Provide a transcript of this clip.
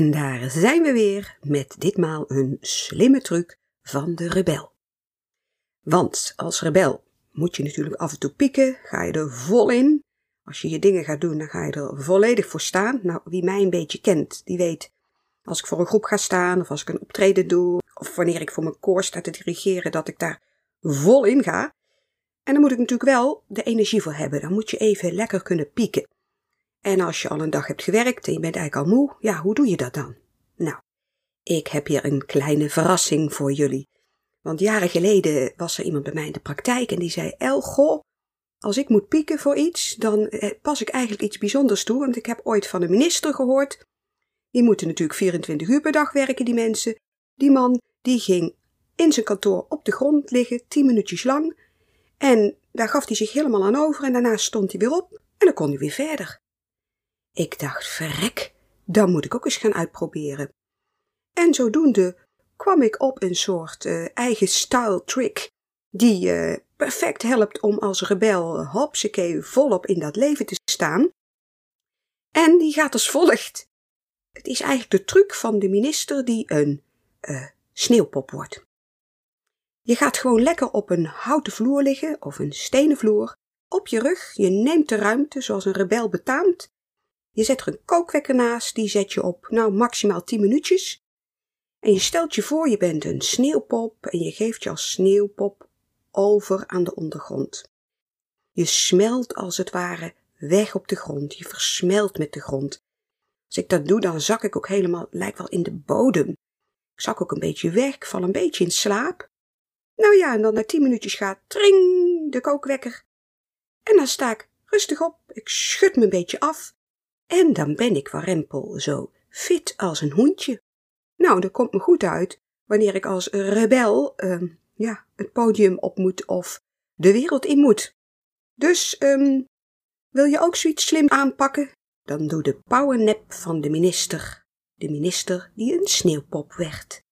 En daar zijn we weer met ditmaal een slimme truc van de rebel. Want als rebel moet je natuurlijk af en toe pieken, ga je er vol in. Als je je dingen gaat doen, dan ga je er volledig voor staan. Nou, wie mij een beetje kent, die weet, als ik voor een groep ga staan, of als ik een optreden doe, of wanneer ik voor mijn koor sta te dirigeren, dat ik daar vol in ga. En dan moet ik natuurlijk wel de energie voor hebben. Dan moet je even lekker kunnen pieken. En als je al een dag hebt gewerkt en je bent eigenlijk al moe, ja, hoe doe je dat dan? Nou, ik heb hier een kleine verrassing voor jullie. Want jaren geleden was er iemand bij mij in de praktijk en die zei: El, goh, als ik moet pieken voor iets, dan eh, pas ik eigenlijk iets bijzonders toe. Want ik heb ooit van een minister gehoord. Die moeten natuurlijk 24 uur per dag werken, die mensen. Die man, die ging in zijn kantoor op de grond liggen, 10 minuutjes lang. En daar gaf hij zich helemaal aan over en daarna stond hij weer op en dan kon hij weer verder. Ik dacht, verrek, dan moet ik ook eens gaan uitproberen. En zodoende kwam ik op een soort uh, eigen style trick die uh, perfect helpt om als rebel hopsakee volop in dat leven te staan. En die gaat als volgt. Het is eigenlijk de truc van de minister die een uh, sneeuwpop wordt. Je gaat gewoon lekker op een houten vloer liggen of een stenen vloer, op je rug, je neemt de ruimte zoals een rebel betaamt. Je zet er een kookwekker naast, die zet je op, nou maximaal 10 minuutjes. En je stelt je voor, je bent een sneeuwpop en je geeft je als sneeuwpop over aan de ondergrond. Je smelt als het ware weg op de grond, je versmelt met de grond. Als ik dat doe, dan zak ik ook helemaal, lijkt wel in de bodem. Ik zak ook een beetje weg, ik val een beetje in slaap. Nou ja, en dan na tien minuutjes gaat tring de kookwekker. En dan sta ik rustig op, ik schud me een beetje af. En dan ben ik warempel zo fit als een hoentje. Nou, dat komt me goed uit wanneer ik als rebel uh, ja, het podium op moet of de wereld in moet. Dus um, wil je ook zoiets slim aanpakken? Dan doe de powernap van de minister. De minister die een sneeuwpop werd.